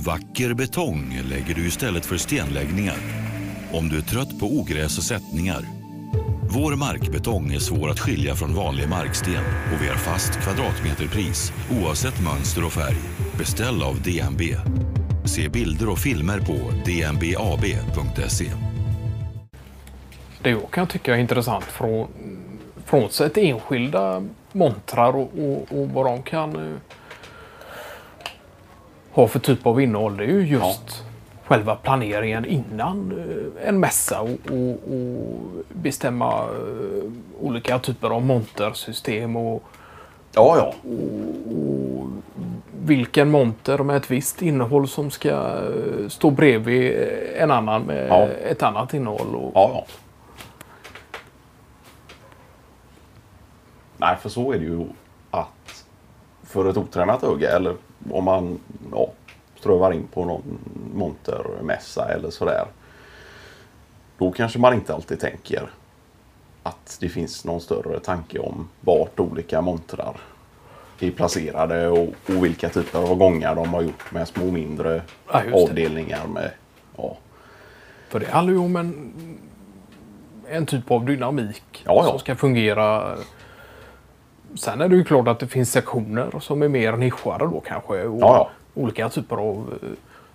Vacker betong lägger du istället för stenläggningar. Om du är trött på ogräs och sättningar. Vår markbetong är svår att skilja från vanlig marksten och vi har fast kvadratmeterpris oavsett mönster och färg. Beställ av DNB. Se bilder och filmer på dnbab.se. Det jag kan tycka är intressant från, frånsett enskilda montrar och, och, och vad de kan eh, eh, ha för typ av innehåll. Det är ju just själva planeringen innan eh, en mässa och, och, och bestämma eh, olika typer av montersystem och, Ja, ja. och vilken monter med ett visst innehåll som ska eh, stå bredvid en annan med Ja. ett annat innehåll. Och, Ja, ja. Nej, för så är det ju att för ett otränat öga eller om man ja, strövar in på någon montermässa eller sådär. Då kanske man inte alltid tänker att det finns någon större tanke om vart olika montrar är placerade och, och vilka typer av gångar de har gjort med små mindre Ja, avdelningar med ja, För det handlar ju om en, en typ av dynamik Ja, ja. som ska fungera. Sen är det ju klart att det finns sektioner som är mer nischade då kanske. Och Ja, ja. Olika typer av eh,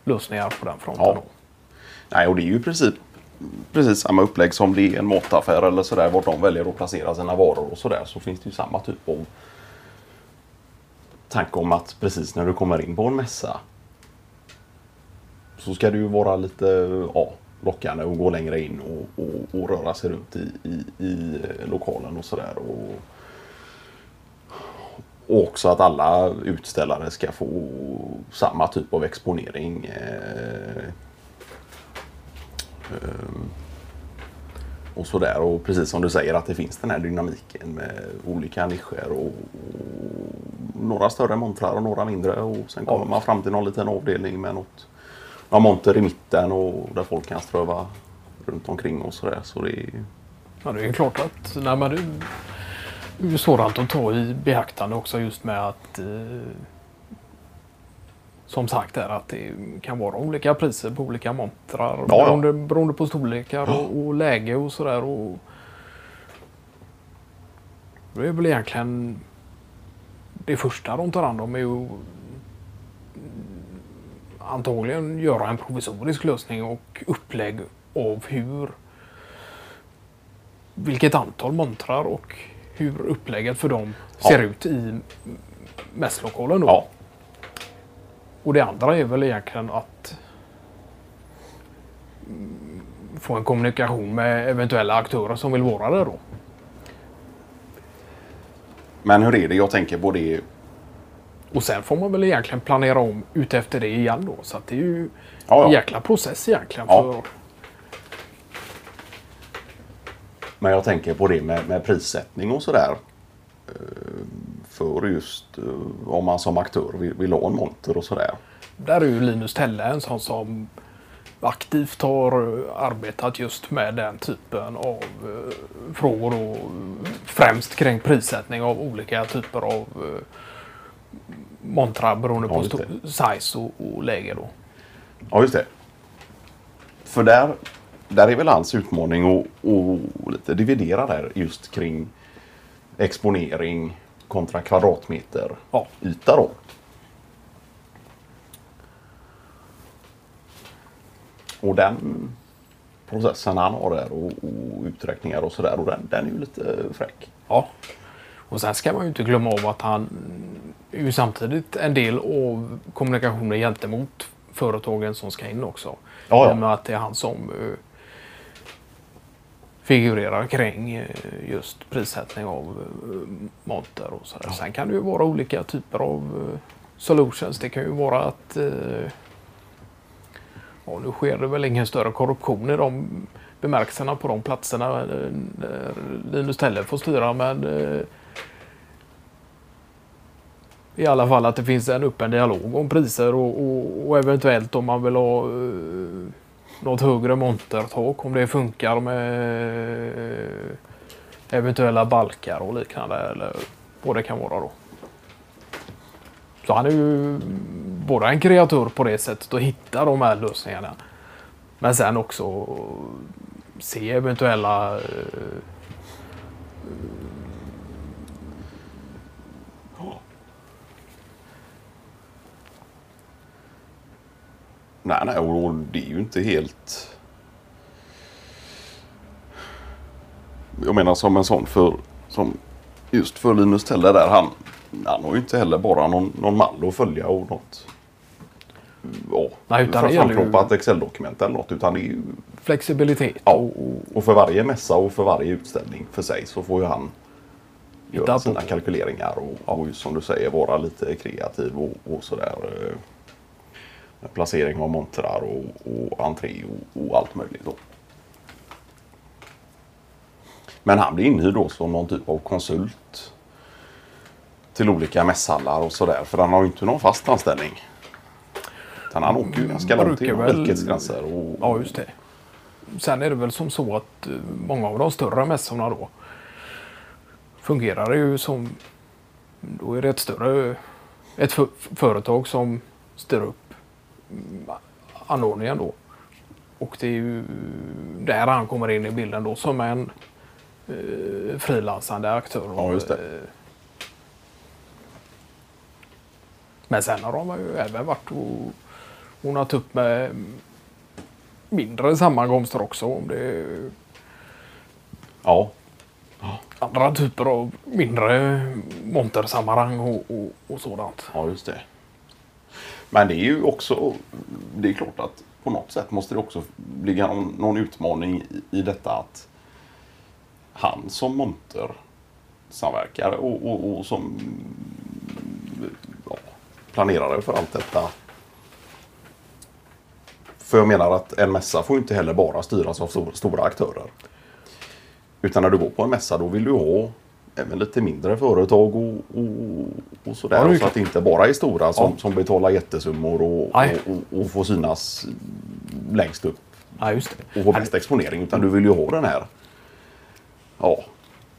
lösningar på den fronten. Ja. Nej, och det är ju i princip precis samma upplägg som det är en mataffär eller sådär. Vart de väljer att placera sina varor och sådär. Så finns det ju samma typ av tanke om att precis när du kommer in på en mässa så ska det ju vara lite ja, lockande att gå längre in och, och, och röra sig runt i, i, i lokalen och sådär. Och, och också att alla utställare ska få samma typ av exponering. Eh, Ehm, och sådär. Och precis som du säger att det finns den här dynamiken med olika nischer och, några större montrar och några mindre. Och sen kommer man fram till någon liten avdelning med något, någon monter i mitten och där folk kan ströva runt omkring och sådär. Så det är, Ja, det är klart att nej, men det det är ju sådant att ta i beaktande också just med att eh, som sagt är att det kan vara olika priser på olika montrar Ja, ja. beroende, beroende på storlekar och, och läge och sådär. Och det är väl egentligen det första de tar hand om är ju antagligen göra en provisorisk lösning och upplägg av hur vilket antal montrar och hur upplägget för dem Ja. ser ut i mässlokalen. Då. ja, Och det andra är väl egentligen att få en kommunikation med eventuella aktörer som vill vara där då. men hur är det? Jag tänker på det. Och sen får man väl egentligen planera om utefter det igen då. Så att det är ju Ja, ja. en jäkla process egentligen. För, Men jag tänker på det med, med prissättning och sådär. Eh, För just eh, om man som aktör vill, vill ha en monter och sådär. Där är ju Linus Telle en sån som aktivt har eh, arbetat just med den typen av frågor och främst kring prissättning av olika typer av montrar beroende Ja, på size och, och läge. Då. Ja, just det. För där, där är väl hans utmaning att, lite dividera där just kring exponering kontra kvadratmeter Ja. yta då. Och den processen han har där och, och uträkningar och sådär och den, den är ju lite fräck. Ja. Och sen ska man ju inte glömma av att han är ju samtidigt en del av kommunikationen gentemot företagen som ska in också. Ja, ja. Att det är han som eh, figurerar kring eh, just prissättning av eh, monter och sådär. Sen kan det ju vara olika typer av eh, solutions. Det kan ju vara att ja, nu sker det väl ingen större korruption i de bemärkelserna på de platserna Linus Telle får styra men i alla fall att det finns en öppen dialog om priser och, och, och eventuellt om man vill ha något högre montertak om det funkar med eh, eventuella balkar och liknande eller vad det kan vara då. Så han är ju både en kreatör på det sättet och hitta de här lösningarna. Men sen också se eventuella eh, Nej, nej, och det är ju inte helt... Jag menar som en sån för... Som just för Linus Teller där. Han, han har ju inte heller bara någon, någon mall att följa och något... Ja, Nej, utan för gäller ju- Excel-dokument eller något. Utan det är ju... flexibilitet. Ja, Och, och, för varje mässa och för varje utställning för sig så får ju han göra på. sina kalkyleringar och, och som du säger vara lite kreativ och, och sådär. Placering av montrar och, och entré och, och allt möjligt. Då. Men han blir inhyrd då som någon typ av konsult till olika mässhallar och sådär. För han har ju inte någon fast anställning. Utan han åker ju ganska långt inom väl- rikets gränser. Och, ja, just det. Sen är det väl som så att eh, många av de större mässorna då fungerar ju som... Då är det ett större ett för, företag som styr upp anordningen då. Och det är ju där han kommer in i bilden då som en eh, frilansande aktör. Ja, just det. Eh, Men sen har de ju även varit och ordnat upp med mindre sammankomster också. Om det är ja, andra typer av mindre montersammanhang och, och, och sådant. Ja, just det. Men det är ju också, det är klart att på något sätt måste det också ligga någon, någon utmaning i, i detta att han som monter samverkar och, och, och som ja, planerare för allt detta. För jag menar att en mässa får ju inte heller bara styras av stora aktörer. Utan när du går på en mässa då vill du ha även lite mindre företag och, och, och sådär. Ja, så klart. att det inte bara är stora som, Ja. som betalar jättesummor och, och, och, får synas längst upp Ja, just det. och få bäst exponering. Utan du vill ju ha den här ja,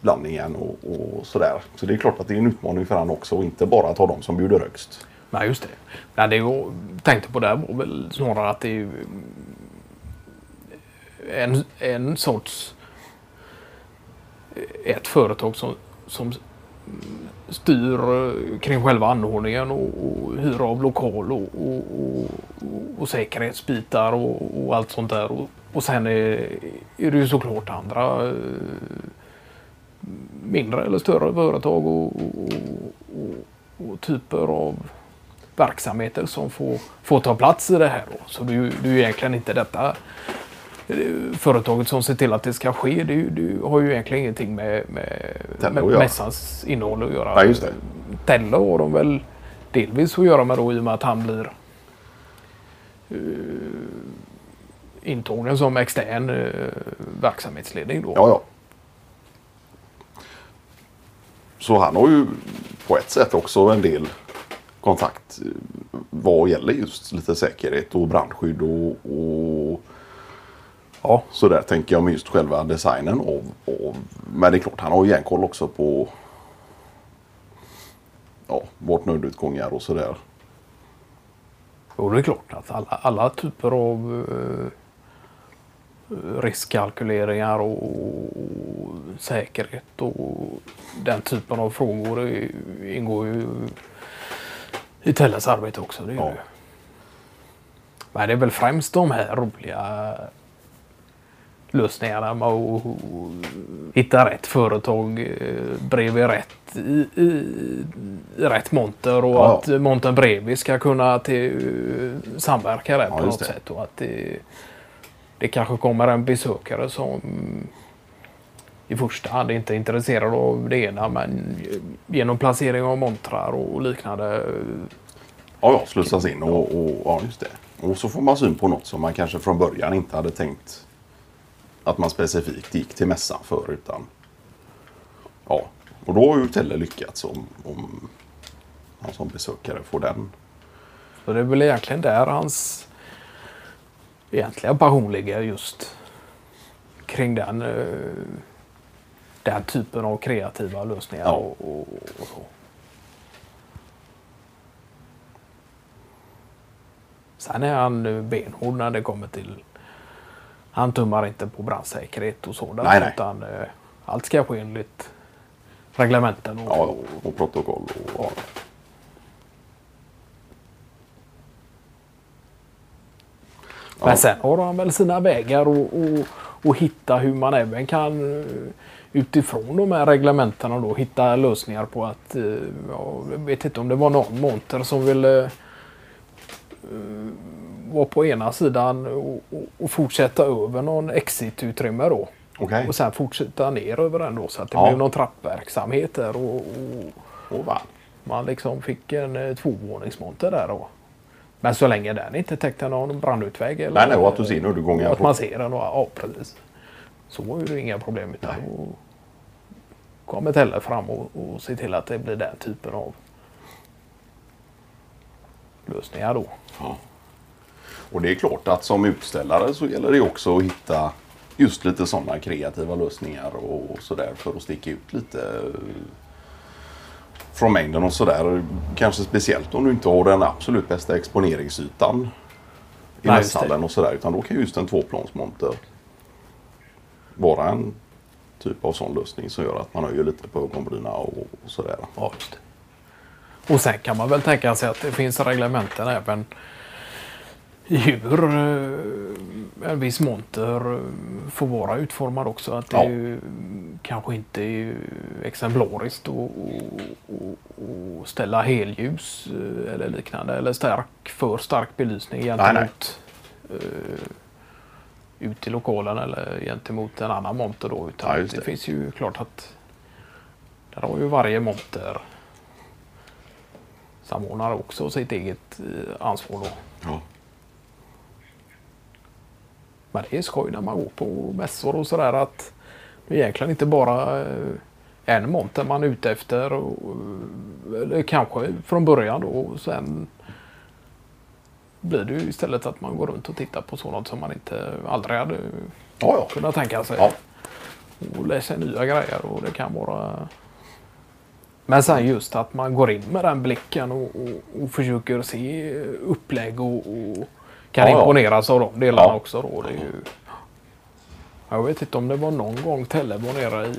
blandningen och, och sådär. Så det är klart att det är en utmaning för han också och inte bara ta de som bjuder högst. Nej, just det. Nej, det jag tänkte på där var väl snarare att det är en, en sorts ett företag som, som styr eh, kring själva anordningen och, och hyra av lokal och, och, och, och säkerhetsbitar och, och allt sånt där. Och, och sen är, är det ju såklart andra eh, mindre eller större företag och, och, och, och typer av verksamheter som får, får ta plats i det här. Då. Så det är ju det är ju egentligen inte detta företaget som ser till att det ska ske. Det, det har ju egentligen ingenting med, med, med mässans innehåll att göra. Nej, just det. Telle har de väl delvis att göra med då i och med att han blir uh, intagen som extern uh, verksamhetsledning. Då. Ja, ja. Så han har ju på ett sätt också en del kontakt eh, vad gäller just lite säkerhet och brandskydd och, och Ja. så där tänker jag med just själva designen av, av men det är klart han har ju järnkoll också på ja, vart nödutgångar och sådär. Jo, det är klart att alla, alla typer av eh, riskkalkyleringar och, och säkerhet och den typen av frågor ingår ju i Telles arbete också. Det Ja. Men det är väl främst de här roliga lösningarna med att hitta rätt företag eh, bredvid rätt rätt monter och Ja. att montern bredvid ska kunna till, samverka rätt Ja, på något det. sätt. Och att det, det kanske kommer en besökare som i första hand inte är intresserad av det ena men genom placering av montrar och liknande Ja, ja, slussas in och, och ja, just det. Och så får man syn på något som man kanske från början inte hade tänkt att man specifikt gick till mässan för. Utan, ja, och då har ju Telle lyckats om, om han som besökare får den. Så det är väl egentligen där hans egentliga passion ligger just kring den, eh, den typen av kreativa lösningar. Ja. Och, och, och så. Sen är han eh, benhård när det kommer till... Han tummar inte på brandsäkerhet och sådant. Nej, nej. Utan eh, allt ska ske enligt reglementen. Och, Ja, och protokoll. Och, ja. Men Ja. sen har han väl sina vägar och, och, och hitta hur man även kan eh, utifrån de här reglementena då hitta lösningar på att eh, ja, jag vet inte om det var någon monter som ville vara på ena sidan och, och, fortsätta över någon exit-utrymme då. Okej. Och sen fortsätta ner över den då så att det Ja. blev någon trappverksamhet där och, och Och va? man liksom fick en eh, tvåvåningsmonter där då. Men så länge den inte täckte någon brandutväg eller Nej, nej, och att du ser nödutgångar att man ser den och ja precis. Så var ju det inga problem utan då kommer Telle fram och, och ser till att det blir den typen av lösningar då. Ja. Och det är klart att som utställare så gäller det också att hitta just lite sådana kreativa lösningar och, sådär för att sticka ut lite eh, från mängden och sådär. Kanske speciellt om du inte har den absolut bästa exponeringsytan i mässhallen och sådär. Utan då kan just en tvåplansmonter vara en typ av sån lösning som gör att man höjer lite på ögonbrynen och, och sådär. Ja, just det. Och sen kan man väl tänka sig att det finns reglementen även hur eh, en viss monter får vara utformad också. Att det Ja. ju kanske inte är exemplariskt att ställa helljus eh, eller liknande. Eller stark, för stark belysning gentemot eh, ut i lokalen eller gentemot en annan monter då. Utan Ja, det. det. finns ju klart att där har ju varje monter samordnare också sitt eget eh, ansvar då. Ja. Men det är skoj när man går på mässor och sådär att det är egentligen inte bara eh, en monter man är ute efter. Och, eh, eller kanske från början då och sen blir det ju istället att man går runt och tittar på sådant som man inte aldrig hade Ja, ja. kunnat tänka sig. Ja. Och läser nya grejer och det kan vara... Men sen just att man går in med den blicken och, och, och försöker se upplägg och, och kan Ja, ja. imponeras av de delarna Ja. också. Då. Det är ju... Jag vet inte om det var någon gång Telle var nere i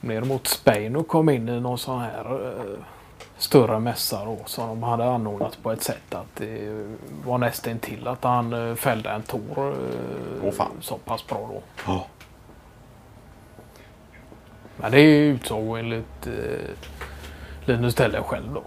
ner mot Spain och kom in i någon sån här eh, större mässa då, som de hade anordnat på ett sätt att det var nästan till att han eh, fällde en tor eh, fan. så pass bra då. Ja. Men det är ju utsåg enligt eh, Linus Telle själv då.